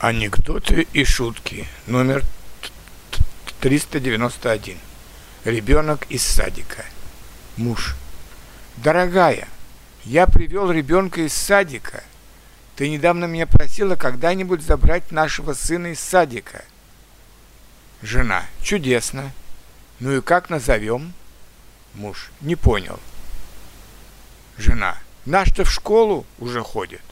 Анекдоты и шутки. Номер 391. Ребенок из садика. Муж. Дорогая, я привел ребенка из садика. Ты недавно меня просила когда-нибудь забрать нашего сына из садика. Жена. Чудесно. Ну и как назовем? Муж. Не понял. Жена. Наш-то в школу уже ходит.